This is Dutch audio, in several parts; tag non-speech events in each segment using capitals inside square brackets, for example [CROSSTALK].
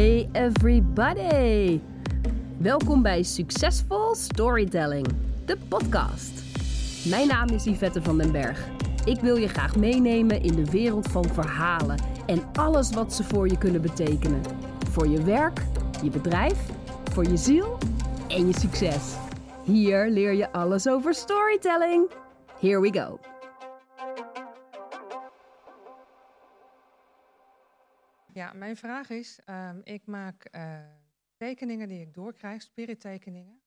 Hey everybody! Welkom bij Succesvol Storytelling, de podcast. Mijn naam is Yvette van den Berg. Ik wil je graag meenemen in de wereld van verhalen en alles wat ze voor je kunnen betekenen. Voor je werk, je bedrijf, voor je ziel en je succes. Hier leer je alles over storytelling. Here we go. Ja, mijn vraag is, ehm, ik maak eh, tekeningen die ik doorkrijg, spirittekeningen.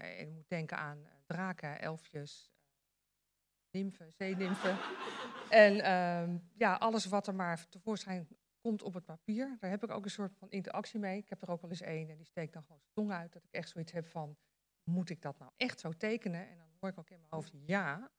Uh, ik moet denken aan uh, draken, elfjes, nymfen, zeenimfen. [LAUGHS] en ehm, ja, alles wat er maar tevoorschijn komt op het papier. Daar heb ik ook een soort van interactie mee. Ik heb er ook wel eens één en die steekt dan gewoon zijn tong uit. Dat ik echt zoiets heb van, moet ik dat nou echt zo tekenen? En dan hoor ik ook in mijn hoofd, ja,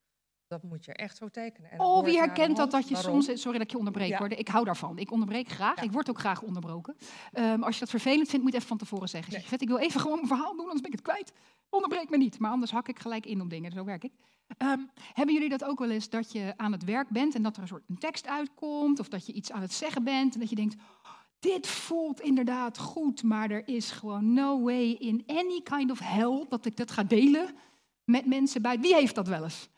dat moet je echt zo tekenen. En oh, wie herkent dat dat je soms... Sorry dat ik je onderbreek ja. hoor. Ik hou daarvan. Ik onderbreek graag. Ja. Ik word ook graag onderbroken. Um, als je dat vervelend vindt, moet je even van tevoren zeggen. Nee. Vet, ik wil even gewoon mijn verhaal doen, anders ben ik het kwijt. Onderbreek me niet. Maar anders hak ik gelijk in op dingen. Zo werk ik. Um, hebben jullie dat ook wel eens, dat je aan het werk bent... en dat er een soort een tekst uitkomt... of dat je iets aan het zeggen bent en dat je denkt... dit voelt inderdaad goed, maar er is gewoon no way in any kind of hell... dat ik dat ga delen met mensen bij... Wie heeft dat wel eens?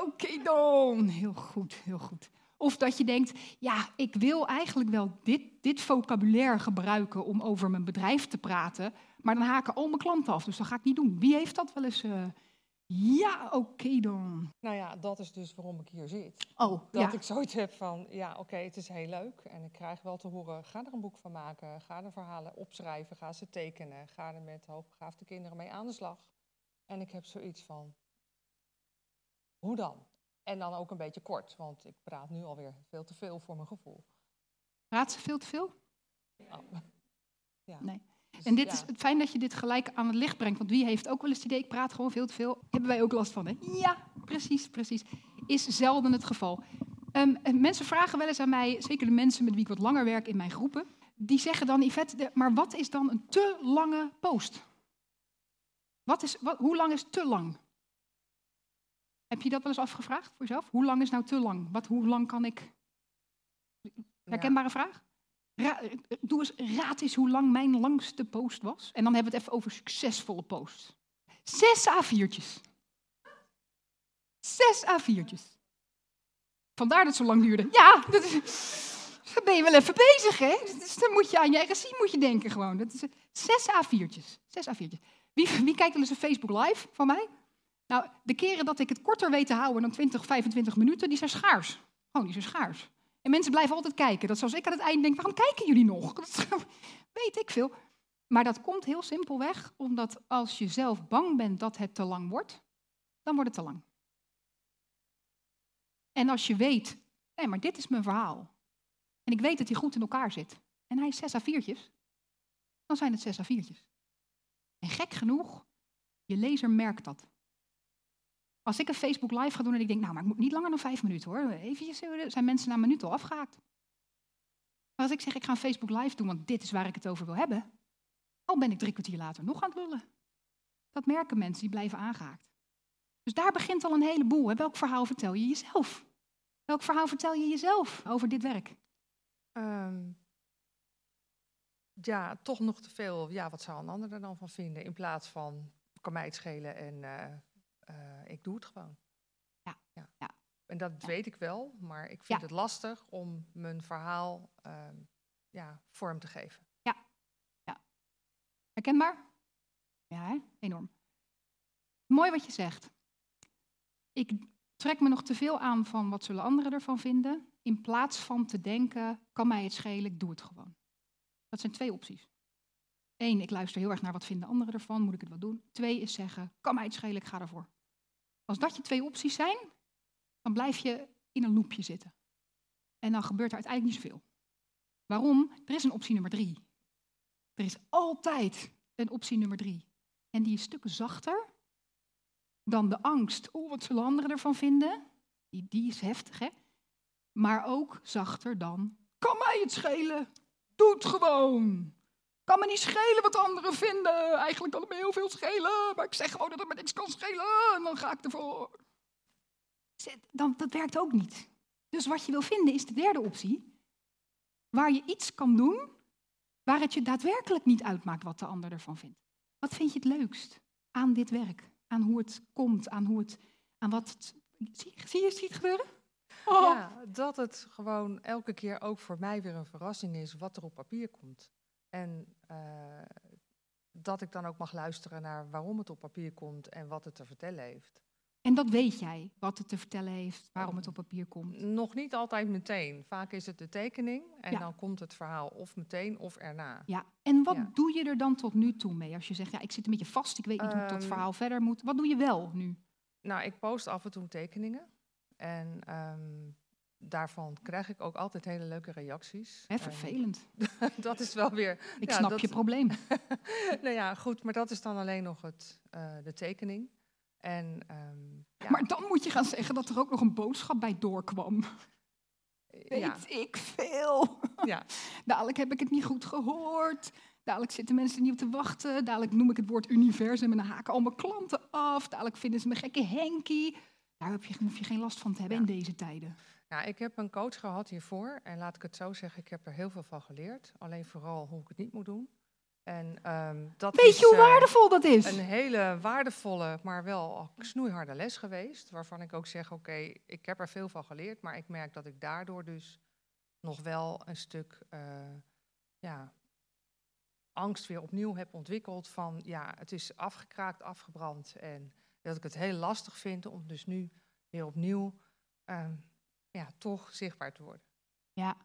Oké okay dan. Heel goed, heel goed. Of dat je denkt, ja, ik wil eigenlijk wel dit, dit vocabulaire gebruiken om over mijn bedrijf te praten, maar dan haken al mijn klanten af, dus dat ga ik niet doen. Wie heeft dat wel eens? Uh... Ja, oké okay dan. Nou ja, dat is dus waarom ik hier zit. Oh, dat ja. ik zoiets heb van, ja, oké, okay, het is heel leuk en ik krijg wel te horen, ga er een boek van maken, ga er verhalen opschrijven, ga ze tekenen, ga er met hoogbegaafde kinderen mee aan de slag. En ik heb zoiets van, hoe dan? En dan ook een beetje kort, want ik praat nu alweer veel te veel voor mijn gevoel. Praat ze veel te veel? Oh. Ja. Nee. Dus, en dit ja. is het fijn dat je dit gelijk aan het licht brengt, want wie heeft ook wel eens het idee, ik praat gewoon veel te veel. Hebben wij ook last van, hè? Ja, precies, precies. Is zelden het geval. Um, mensen vragen wel eens aan mij, zeker de mensen met wie ik wat langer werk in mijn groepen, die zeggen dan, Yvette, maar wat is dan een te lange post? Wat is, wat, hoe lang is te lang? Heb je dat wel eens afgevraagd voor jezelf? Hoe lang is nou te lang? Wat, hoe lang kan ik? Herkenbare vraag? Ra doe eens, raad eens hoe lang mijn langste post was. En dan hebben we het even over succesvolle posts. Zes A4'tjes. Zes A4'tjes. Vandaar dat het zo lang duurde. Ja, dat is, dan ben je wel even bezig, hè? Dan moet je aan je RSI moet je denken gewoon. Dat is zes A4'tjes. Zes A4'tjes. Wie, wie kijkt wel eens een Facebook live van mij? Nou, de keren dat ik het korter weet te houden dan 20, 25 minuten, die zijn schaars. Oh, die zijn schaars. En mensen blijven altijd kijken. Dat zoals ik aan het eind denk, waarom kijken jullie nog? [LAUGHS] Dat weet ik veel. Maar dat komt heel simpelweg, omdat als je zelf bang bent dat het te lang wordt, dan wordt het te lang. En als je weet, hé, maar dit is mijn verhaal. En ik weet dat hij goed in elkaar zit. En hij is 6 A4'tjes. Dan zijn het 6 A4'tjes. En gek genoeg, je lezer merkt dat. Als ik een Facebook live ga doen en ik denk, nou, maar ik moet niet langer dan vijf minuten hoor. Even zijn mensen na een minuut al afgehaakt. Als ik zeg, ik ga een Facebook live doen, want dit is waar ik het over wil hebben. Al ben ik drie kwartier later nog aan het lullen. Dat merken mensen, die blijven aangehaakt. Dus daar begint al een heleboel. Hè? Welk verhaal vertel je jezelf? Welk verhaal vertel je jezelf over dit werk? Um, ja, toch nog te veel. Ja, wat zou een ander er dan van vinden? In plaats van, kan mij het schelen en uh, uh, ik doe het gewoon. Ja. ja. ja. En dat ja. weet ik wel, maar ik vind het lastig om mijn verhaal uh, ja, vorm te geven. Ja. ja. Herkenbaar? Ja, hè? enorm. Mooi wat je zegt. Ik trek me nog te veel aan van wat zullen anderen ervan vinden, in plaats van te denken, kan mij het schelen, ik doe het gewoon. Dat zijn twee opties. Eén, ik luister heel erg naar wat vinden anderen ervan, moet ik het wel doen. Twee is zeggen, kan mij het schelen, ik ga ervoor. Als dat je twee opties zijn, dan blijf je in een loopje zitten. En dan gebeurt er uiteindelijk niet zoveel. Waarom? Er is een optie nummer drie. Er is altijd een optie nummer drie. En die is stukken zachter dan de angst. Oh, wat zullen anderen ervan vinden? Die, die is heftig, hè? Maar ook zachter dan, kan mij het schelen? Doe het gewoon. Kan me niet schelen wat anderen vinden. Eigenlijk kan het me heel veel schelen. Maar ik zeg gewoon dat het me niks kan schelen. En dan ga ik ervoor. Dan, dat werkt ook niet. Dus wat je wil vinden is de derde optie. Waar je iets kan doen Waar het je daadwerkelijk niet uitmaakt wat de ander ervan vindt. Wat vind je het leukst aan dit werk? Aan hoe het komt, aan hoe het, aan wat het... Zie, zie je, zie je het gebeuren? Oh. Ja, dat het gewoon elke keer ook voor mij weer een verrassing is wat er op papier komt. En eh, dat ik dan ook mag luisteren naar waarom het op papier komt en wat het te vertellen heeft. En dat weet jij, wat het te vertellen heeft, waarom het op papier komt. Nog niet altijd meteen. Vaak is het de tekening en Ja. dan komt het verhaal of meteen of erna. Ja, en wat Ja. doe je er dan tot nu toe mee? Als je zegt, ja, ik zit een beetje vast, ik weet niet hoe ik dat Ehm, verhaal verder moet. Wat doe je wel nu? Nou, ik post af en toe tekeningen. En ehm, daarvan krijg ik ook altijd hele leuke reacties. Hè, En vervelend. [LAUGHS] dat is wel weer. Ik ja, snap dat- je probleem. [LAUGHS] nou ja, goed, maar dat is dan alleen nog het, eh, de tekening. En ehm, ja, Maar dan moet je gaan zeggen dat er ook nog een boodschap bij doorkwam. Weet ja, ik veel. ja, [LAUGHS] Dadelijk heb ik het niet goed gehoord. Dadelijk zitten mensen niet op te wachten. Dadelijk noem ik het woord universum en dan haken al mijn klanten af. Dadelijk vinden ze me gekke Henkie. Daar heb je, hoef je geen last van te hebben in deze tijden. Ja, ik heb een coach gehad hiervoor. En laat ik het zo zeggen, ik heb er heel veel van geleerd. Alleen vooral hoe ik het niet moet doen. En ehm, dat Weet is je hoe eh, waardevol dat is? een hele waardevolle, maar wel snoeiharde les geweest. Waarvan ik ook zeg, oké, ik heb er veel van geleerd. Maar ik merk dat ik daardoor dus nog wel een stuk eh, ja, angst weer opnieuw heb ontwikkeld. Van ja, het is afgekraakt, afgebrand. En dat ik het heel lastig vind om dus nu weer opnieuw ehm, ja, toch zichtbaar te worden. Ja.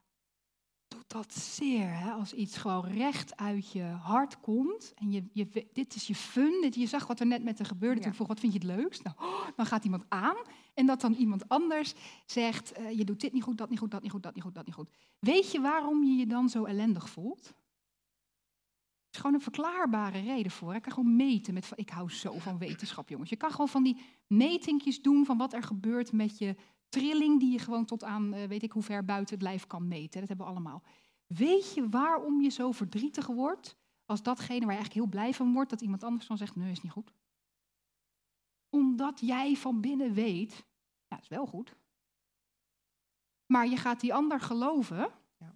Doet dat zeer, hè? als iets gewoon recht uit je hart komt. En je, je, dit is je fun. Dit, je zag wat er net met haar gebeurde. Ja. Toen vroeg, wat vind je het leukst? Nou, oh, dan gaat iemand aan. En dat dan iemand anders zegt, eh, je doet dit niet goed, dat niet goed, dat niet goed, dat niet goed, dat niet goed. Weet je waarom je je dan zo ellendig voelt? Er is gewoon een verklaarbare reden voor. Ik kan gewoon meten met, ik hou zo van wetenschap, jongens. Je kan gewoon van die metingjes doen van wat er gebeurt met je trilling die je gewoon tot aan eh, weet ik hoe ver buiten het lijf kan meten. Dat hebben we allemaal. Weet je waarom je zo verdrietig wordt als datgene waar je eigenlijk heel blij van wordt, dat iemand anders dan zegt, nee, is niet goed? Omdat jij van binnen weet, ja, is wel goed. Maar je gaat die ander geloven. Ja.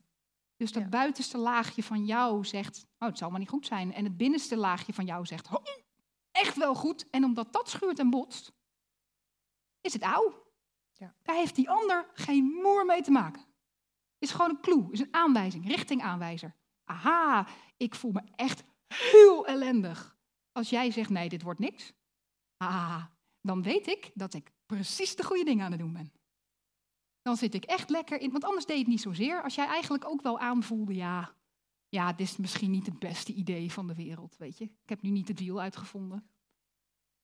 Dus dat Ja. buitenste laagje van jou zegt, oh, het zal maar niet goed zijn. En het binnenste laagje van jou zegt, oh, echt wel goed. En omdat dat schuurt en botst, is het auw. Ja. Daar heeft die ander geen moer mee te maken. Is gewoon een clue, is een aanwijzing, richtingaanwijzer. Aha, ik voel me echt heel ellendig. Als jij zegt, nee, dit wordt niks. Ah, dan weet ik dat ik precies de goede dingen aan het doen ben. Dan zit ik echt lekker in, want anders deed het niet zozeer. Als jij eigenlijk ook wel aanvoelde, ja, ja, dit is misschien niet het beste idee van de wereld, weet je. Ik heb nu niet het wiel uitgevonden.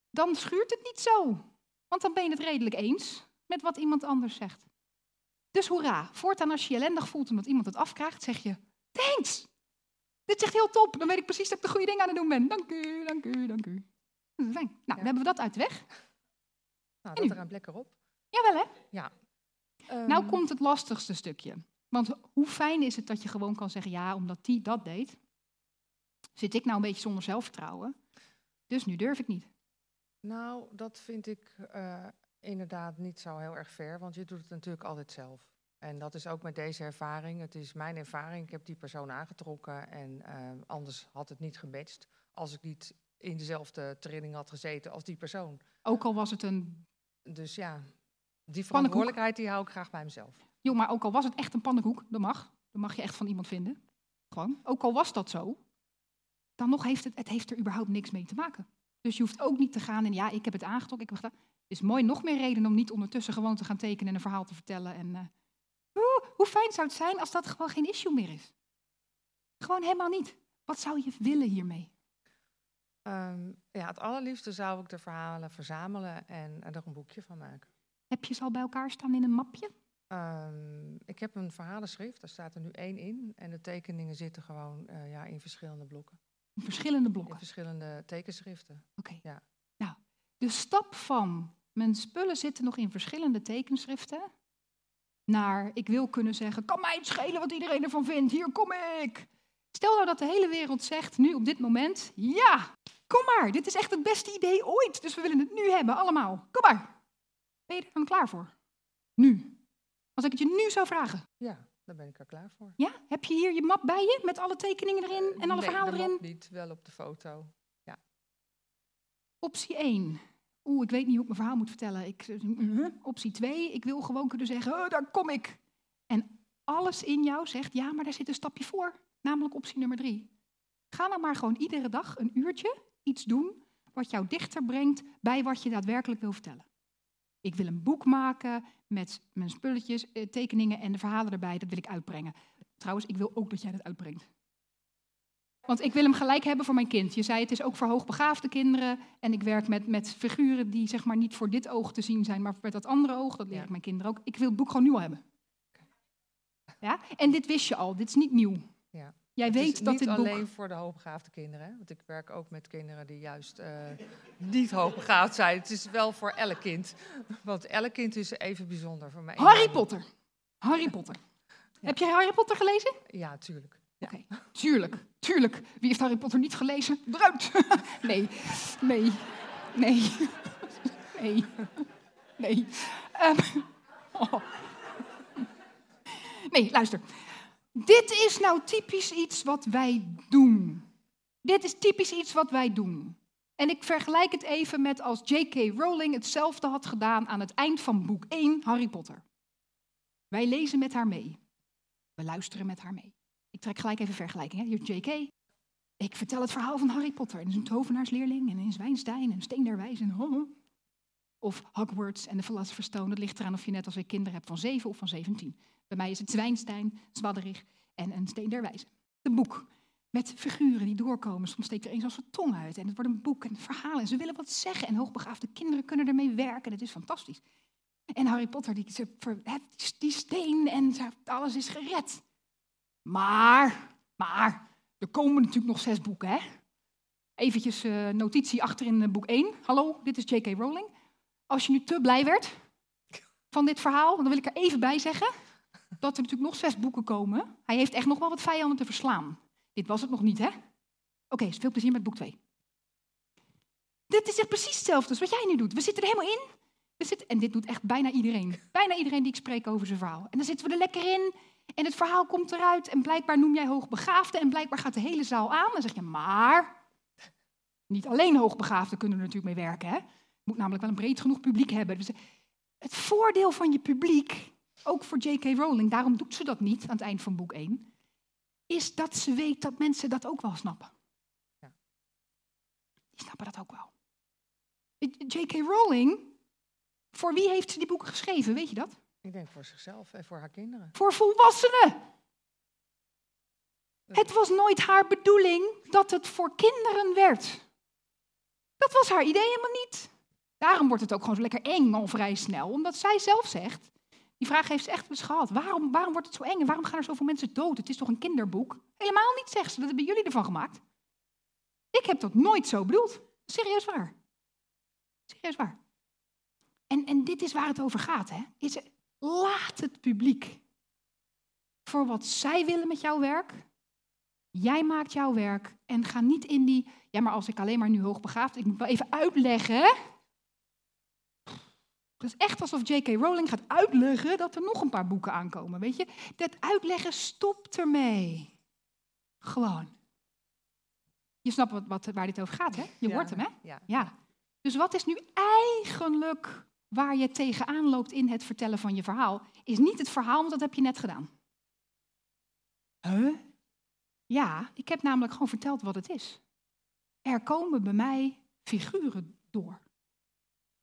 Dan schuurt het niet zo. Want dan ben je het redelijk eens met wat iemand anders zegt. Dus hoera, voortaan als je je ellendig voelt omdat iemand het afkrijgt, zeg je, thanks. Dit is echt heel top, dan weet ik precies dat ik de goede dingen aan het doen ben. Dank u, dank u, dank u. Dat is fijn. Nou, dan hebben we dat uit de weg. Nou, dat ruimt lekker op. Jawel hè? Nou Ehm, komt het lastigste stukje. Want hoe fijn is het dat je gewoon kan zeggen, ja, omdat die dat deed, zit ik nou een beetje zonder zelfvertrouwen. Dus nu durf ik niet. Nou, dat vind ik eh, inderdaad niet zo heel erg ver, want je doet het natuurlijk altijd zelf. En dat is ook met deze ervaring. Het is mijn ervaring. Ik heb die persoon aangetrokken en eh, anders had het niet gematcht als ik niet in dezelfde training had gezeten als die persoon. Ook al was het een, Dus ja, die verantwoordelijkheid die hou ik graag bij mezelf. joh, maar ook al was het echt een pannenkoek, dat mag. Dat mag je echt van iemand vinden. Gewoon. Ook al was dat zo, dan nog heeft het, het heeft er überhaupt niks mee te maken. Dus je hoeft ook niet te gaan en ja, ik heb het aangetrokken, ik heb het gedaan. Is mooi, nog meer reden om niet ondertussen gewoon te gaan tekenen en een verhaal te vertellen. En, eh, oeh, hoe fijn zou het zijn als dat gewoon geen issue meer is? Gewoon helemaal niet. Wat zou je willen hiermee? Ehm, ja, het allerliefste zou ik de verhalen verzamelen en er een boekje van maken. Heb je ze al bij elkaar staan in een mapje? Ehm, ik heb een verhalenschrift, daar staat er nu één in. En de tekeningen zitten gewoon eh, ja, in verschillende blokken. In verschillende In blokken. verschillende tekenschriften. Oké. Ja. De stap van mijn spullen zitten nog in verschillende tekenschriften. Naar ik wil kunnen zeggen, kan mij het schelen wat iedereen ervan vindt, hier kom ik. Stel nou dat de hele wereld zegt, nu op dit moment, ja, kom maar, dit is echt het beste idee ooit. Dus we willen het nu hebben, allemaal. Kom maar. Ben je er dan klaar voor? Nu. Als ik het je nu zou vragen. Ja, daar ben ik er klaar voor. Ja? Heb je hier je map bij je met alle tekeningen erin en alle nee, verhalen erin? niet, wel op de foto. Optie 1. Oeh, ik weet niet hoe ik mijn verhaal moet vertellen. Ik, uh, optie 2. Ik wil gewoon kunnen zeggen, oh, daar kom ik. En alles in jou zegt, ja, maar daar zit een stapje voor. Namelijk optie nummer 3. Ga nou maar gewoon iedere dag een uurtje iets doen wat jou dichter brengt bij wat je daadwerkelijk wil vertellen. Ik wil een boek maken met mijn spulletjes, eh, tekeningen en de verhalen erbij. Dat wil ik uitbrengen. Trouwens, ik wil ook dat jij dat uitbrengt. Want ik wil hem gelijk hebben voor mijn kind. Je zei het is ook voor hoogbegaafde kinderen. En ik werk met, met figuren die zeg maar niet voor dit oog te zien zijn, maar met dat andere oog. Dat leer ik mijn kinderen ook. Ik wil het boek gewoon al hebben. Ja? En dit wist je al, dit is niet nieuw. Ja. Jij Het is weet dat niet dit boek... alleen voor de hoogbegaafde kinderen. Want ik werk ook met kinderen die juist eh, niet hoogbegaafd zijn. Het is wel voor elk kind. Want elk kind is even bijzonder voor mij. Harry Potter. Harry Potter. Heb jij Harry Potter gelezen? Ja, tuurlijk. Tuurlijk, tuurlijk. Wie heeft Harry Potter niet gelezen? Eruit. [LAUGHS] nee, nee, nee, nee, nee. Ehm, oh. Nee, luister. Dit is nou typisch iets wat wij doen. Dit is typisch iets wat wij doen. En ik vergelijk het even met als J.K. Rowling hetzelfde had gedaan aan het eind van boek 1 Harry Potter. Wij lezen met haar mee. We luisteren met haar mee. Ik trek gelijk even vergelijking. Hier J.K. Ik vertel het verhaal van Harry Potter. En een tovenaarsleerling en een Zwijnstein en Steen der Wijs en. Of Hogwarts en de Philosopher's Stone. Dat ligt eraan of je net als ik kinderen hebt van 7 of van 17. Bij mij is het Zwijnstein, Zwadderig en een Steen der Wijze. Een boek met figuren die doorkomen. Soms steekt er een zelfs zijn tong uit. En het wordt een boek en verhalen. En ze willen wat zeggen. En hoogbegaafde kinderen kunnen ermee werken. Het is fantastisch. En Harry Potter, die, die- steen en alles is gered. Maar, maar, er komen natuurlijk nog zes boeken, hè? Eventjes eh, notitie achterin eh, boek 1. Hallo, dit is J.K. Rowling. Als je nu te blij werd van dit verhaal, dan wil ik er even bij zeggen dat er natuurlijk nog zes boeken komen. Hij heeft echt nog wel wat vijanden te verslaan. Dit was het nog niet, hè? Oké, veel plezier met boek 2. Dit is echt precies hetzelfde als wat jij nu doet. We zitten er helemaal in. We zitten, en dit doet echt bijna iedereen. Bijna iedereen die ik spreek over zijn verhaal. En dan zitten we er lekker in. En het verhaal komt eruit. En blijkbaar noem jij hoogbegaafde. En blijkbaar gaat de hele zaal aan. Dan zeg je, maar... Niet alleen hoogbegaafden kunnen er natuurlijk mee werken. Hè? Je moet namelijk wel een breed genoeg publiek hebben. Dus het voordeel van je publiek, ook voor J.K. Rowling, daarom doet ze dat niet aan het eind van boek 1, is dat ze weet dat mensen dat ook wel snappen. Ja. Die snappen dat ook wel. J.K. Rowling, voor wie heeft ze die boeken geschreven, weet je dat? Ik denk voor zichzelf en voor haar kinderen. Voor volwassenen. Het was nooit haar bedoeling dat het voor kinderen werd. Dat was haar idee helemaal niet. Daarom wordt het ook gewoon zo lekker eng al vrij snel, omdat zij zelf zegt, die vraag heeft ze echt gehad, waarom, waarom wordt het zo eng en waarom gaan er zoveel mensen dood? Het is toch een kinderboek? Helemaal niet, zegt ze, dat hebben jullie ervan gemaakt. Ik heb dat nooit zo bedoeld. Serieus waar. Serieus waar. En, en dit is waar het over gaat, hè? Is het, laat het publiek voor wat zij willen met jouw werk. Jij maakt jouw werk en ga niet in die, ja maar als ik alleen maar nu hoogbegaafd, ik moet wel even uitleggen. hè? Het is echt alsof J.K. Rowling gaat uitleggen dat er nog een paar boeken aankomen, weet je? Dat uitleggen stopt ermee. Gewoon. Je snapt wat, wat, waar dit over gaat, hè? Je Ja, hoort hem, hè? Ja. Ja. Dus wat is nu eigenlijk waar je tegenaan loopt in het vertellen van je verhaal? Is niet het verhaal, want dat heb je net gedaan. Huh? Ja, ik heb namelijk gewoon verteld wat het is. Er komen bij mij figuren door.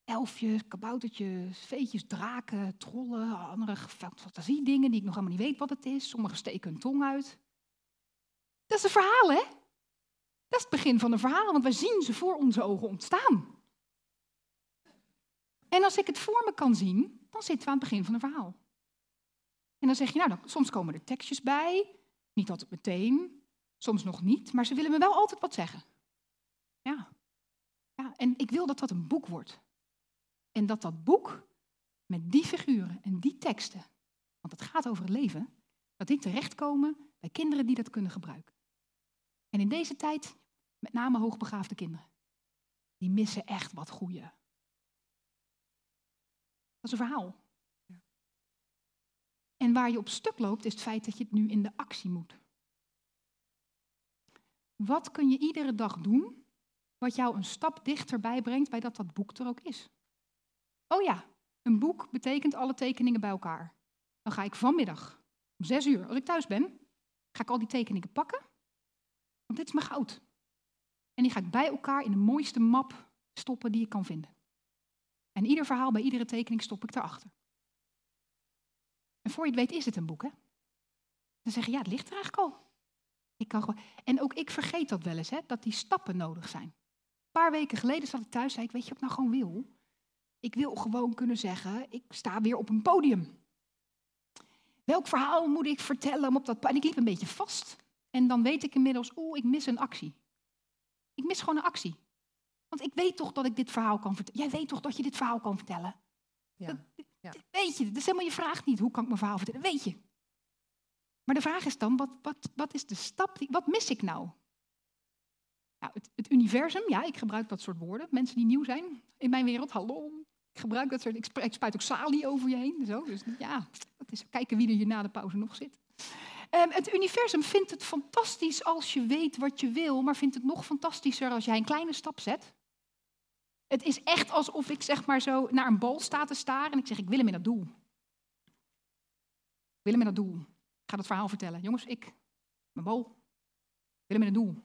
Elfjes, kaboutertjes, veetjes, draken, trollen, andere fantasiedingen die ik nog helemaal niet weet wat het is. Sommigen steken hun tong uit. Dat is een verhaal, hè? Dat is het begin van een verhaal, want wij zien ze voor onze ogen ontstaan. En als ik het voor me kan zien, dan zitten we aan het begin van een verhaal. En dan zeg je, nou, dan, soms komen er tekstjes bij, niet altijd meteen, soms nog niet, maar ze willen me wel altijd wat zeggen. Ja. ja. En ik wil dat dat een boek wordt. En dat dat boek met die figuren en die teksten, want het gaat over het leven, dat die terechtkomen bij kinderen die dat kunnen gebruiken. En in deze tijd, met name hoogbegaafde kinderen, die missen echt wat goeie. Dat is een verhaal. En waar je op stuk loopt, is het feit dat je het nu in de actie moet. Wat kun je iedere dag doen wat jou een stap dichterbij brengt bij dat dat boek er ook is? Oh ja, een boek betekent alle tekeningen bij elkaar. Dan ga ik vanmiddag om zes uur, als ik thuis ben, ga ik al die tekeningen pakken. Want dit is mijn goud. En die ga ik bij elkaar in de mooiste map stoppen die ik kan vinden. En ieder verhaal bij iedere tekening stop ik erachter. En voor je het weet is het een boek, hè? Dan zeg je, ja, het ligt er eigenlijk al. Ik kan gewoon... En ook ik vergeet dat wel eens, hè, dat die stappen nodig zijn. Een paar weken geleden zat ik thuis zei ik, weet je wat ik nou gewoon wil? Ik wil gewoon kunnen zeggen, ik sta weer op een podium. Welk verhaal moet ik vertellen om op dat En ik liep een beetje vast. En dan weet ik inmiddels, oeh, ik mis een actie. Ik mis gewoon een actie. Want ik weet toch dat ik dit verhaal kan vertellen. Jij weet toch dat je dit verhaal kan vertellen? Ja. Dat, Ja. weet je. Dat is helemaal je vraag niet. Hoe kan ik mijn verhaal vertellen? Weet je. Maar de vraag is dan, wat, wat, wat is de stap? Die, wat mis ik nou? nou het, het universum, ja, ik gebruik dat soort woorden. Mensen die nieuw zijn in mijn wereld, hallo. Ik gebruik dat soort, ik, ik spuit ook salie over je heen. Zo. Dus ja, dat is kijken wie er hier na de pauze nog zit. Ehm, het universum vindt het fantastisch als je weet wat je wil, maar vindt het nog fantastischer als jij een kleine stap zet. Het is echt alsof ik zeg maar zo naar een bal sta te staren en ik zeg, ik wil hem in dat doel. Ik wil hem in dat doel. Ik ga dat verhaal vertellen. Jongens, ik, mijn bal, ik wil hem in het doel.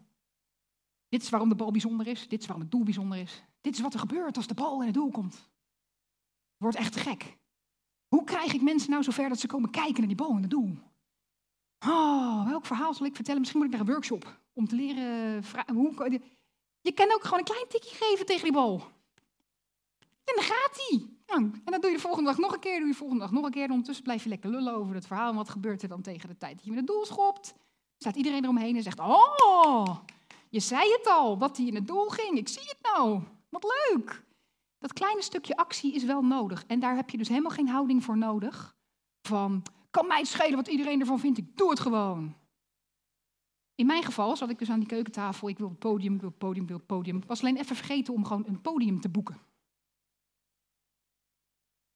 Dit is waarom de bal bijzonder is, dit is waarom het doel bijzonder is. Dit is wat er gebeurt als de bal in het doel komt. Het wordt echt gek. Hoe krijg ik mensen nou zover dat ze komen kijken naar die bal in het doel? Oh, welk verhaal zal ik vertellen? Misschien moet ik naar een workshop om te leren. Hoe, je kan ook gewoon een klein tikje geven tegen die bal. En dan gaat hij. Nou, en dat doe je de volgende dag nog een keer, doe je de volgende dag nog een keer. En ondertussen blijf je lekker lullen over het verhaal. Wat gebeurt er dan tegen de tijd dat je met het doel schopt? Staat iedereen eromheen en zegt, oh, je zei het al, wat hij in het doel ging. Ik zie het nou. Wat leuk. Dat kleine stukje actie is wel nodig. En daar heb je dus helemaal geen houding voor nodig. Van, kan mij het schelen wat iedereen ervan vindt, ik doe het gewoon. In mijn geval zat ik dus aan die keukentafel, ik wil het podium, ik wil het podium, ik wil het podium. Ik was alleen even vergeten om gewoon een podium te boeken.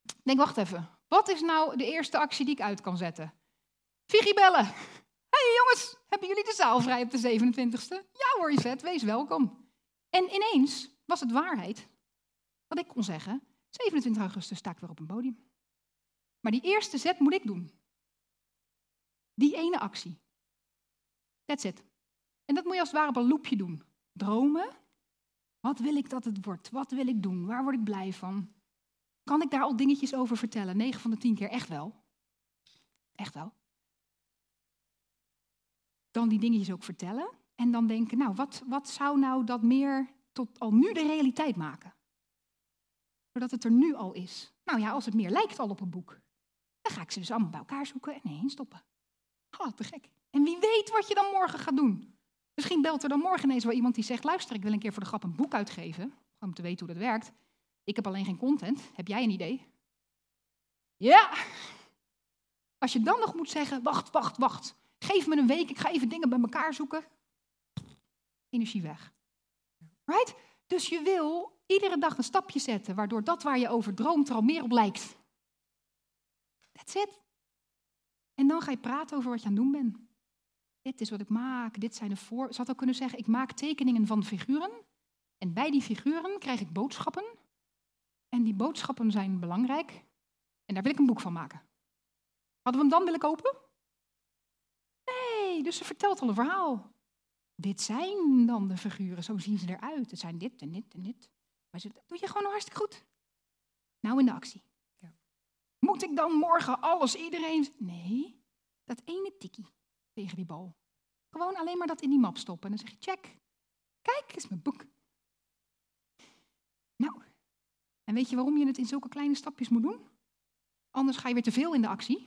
Ik denk, wacht even. Wat is nou de eerste actie die ik uit kan zetten? Vigie bellen. Hey jongens, hebben jullie de zaal vrij op de 27e? Ja hoor, Yvette, wees welkom. En ineens was het waarheid wat ik kon zeggen. 27 augustus sta ik weer op een podium. Maar die eerste zet moet ik doen. Die ene actie. That's it. En dat moet je als het ware op een loopje doen. Dromen. Wat wil ik dat het wordt? Wat wil ik doen? Waar word ik blij van? Kan ik daar al dingetjes over vertellen? 9 van de 10 keer echt wel. Echt wel. Dan die dingetjes ook vertellen. En dan denken, nou, wat, wat zou nou dat meer tot al nu de realiteit maken? Zodat het er nu al is. Nou ja, als het meer lijkt al op een boek. Dan ga ik ze dus allemaal bij elkaar zoeken en heen stoppen. Oh, te gek. En wie weet wat je dan morgen gaat doen. Misschien belt er dan morgen ineens wel iemand die zegt... luister, ik wil een keer voor de grap een boek uitgeven. Gewoon om te weten hoe dat werkt. Ik heb alleen geen content. Heb jij een idee? Ja! Als je dan nog moet zeggen, wacht, wacht, wacht. Geef me een week, ik ga even dingen bij elkaar zoeken. Energie weg. Right? Dus je wil iedere dag een stapje zetten... waardoor dat waar je over droomt er al meer op lijkt. That's it. En dan ga je praten over wat je aan het doen bent. Dit is wat ik maak, dit zijn de voor... Ze had ook kunnen zeggen, ik maak tekeningen van figuren. En bij die figuren krijg ik boodschappen. En die boodschappen zijn belangrijk. En daar wil ik een boek van maken. Hadden we hem dan willen kopen? Nee, dus ze vertelt al een verhaal. Dit zijn dan de figuren, zo zien ze eruit. Het zijn dit en dit en dit. Maar ze, dat doe je gewoon hartstikke goed. Nou in de actie. Ja. Moet ik dan morgen alles, iedereen... Nee, dat ene tikkie tegen die bal. Gewoon alleen maar dat in die map stoppen. En dan zeg je, check. Kijk, is mijn boek. Nou, en weet je waarom je het in zulke kleine stapjes moet doen? Anders ga je weer te veel in de actie.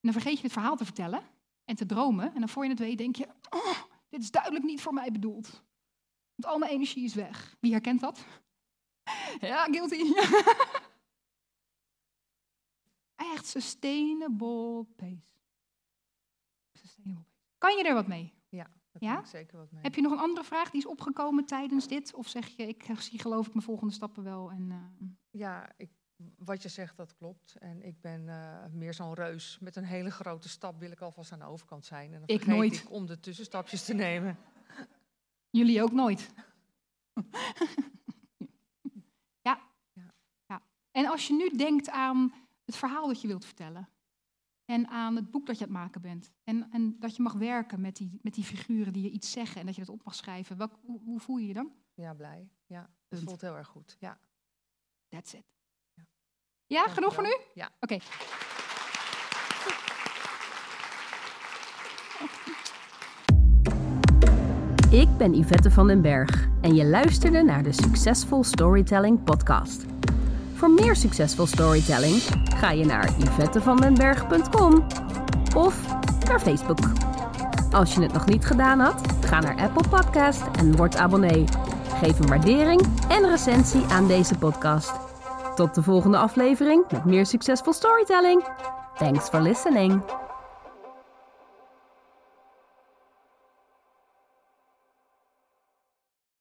En dan vergeet je het verhaal te vertellen en te dromen. En dan voor je het weet denk je, oh, dit is duidelijk niet voor mij bedoeld. Want al mijn energie is weg. Wie herkent dat? [LAUGHS] Ja, guilty. [LAUGHS] Echt sustainable pace. Kan je er wat mee? Ja, daar Ja? kan ik zeker wat mee. Heb je nog een andere vraag die is opgekomen tijdens dit? Of zeg je, ik zie geloof ik mijn volgende stappen wel? En, eh, Ja, ik wat je zegt, dat klopt. En ik ben eh, meer zo'n reus. Met een hele grote stap wil ik alvast aan de overkant zijn. En dan Ik nooit. ik om de tussenstapjes te nemen. Jullie ook nooit. [LAUGHS] ja. Ja. ja. En als je nu denkt aan het verhaal dat je wilt vertellen. En aan het boek dat je aan het maken bent. En, en dat je mag werken met die, met die figuren die je iets zeggen en dat je dat op mag schrijven. Welk, hoe, hoe voel je je dan? Ja, blij. Ja, het voelt heel erg goed. Ja, That's it. Ja. Ja, genoeg voor nu? Ja. Oké. Ik ben Yvette van den Berg en je luisterde naar de Successful Storytelling podcast. Voor meer succesvol storytelling ga je naar yvettevandenberg.com of naar Facebook. Als je het nog niet gedaan had, ga naar Apple Podcast en word abonnee. Geef een waardering en recensie aan deze podcast. Tot de volgende aflevering met meer succesvol storytelling. Thanks for listening.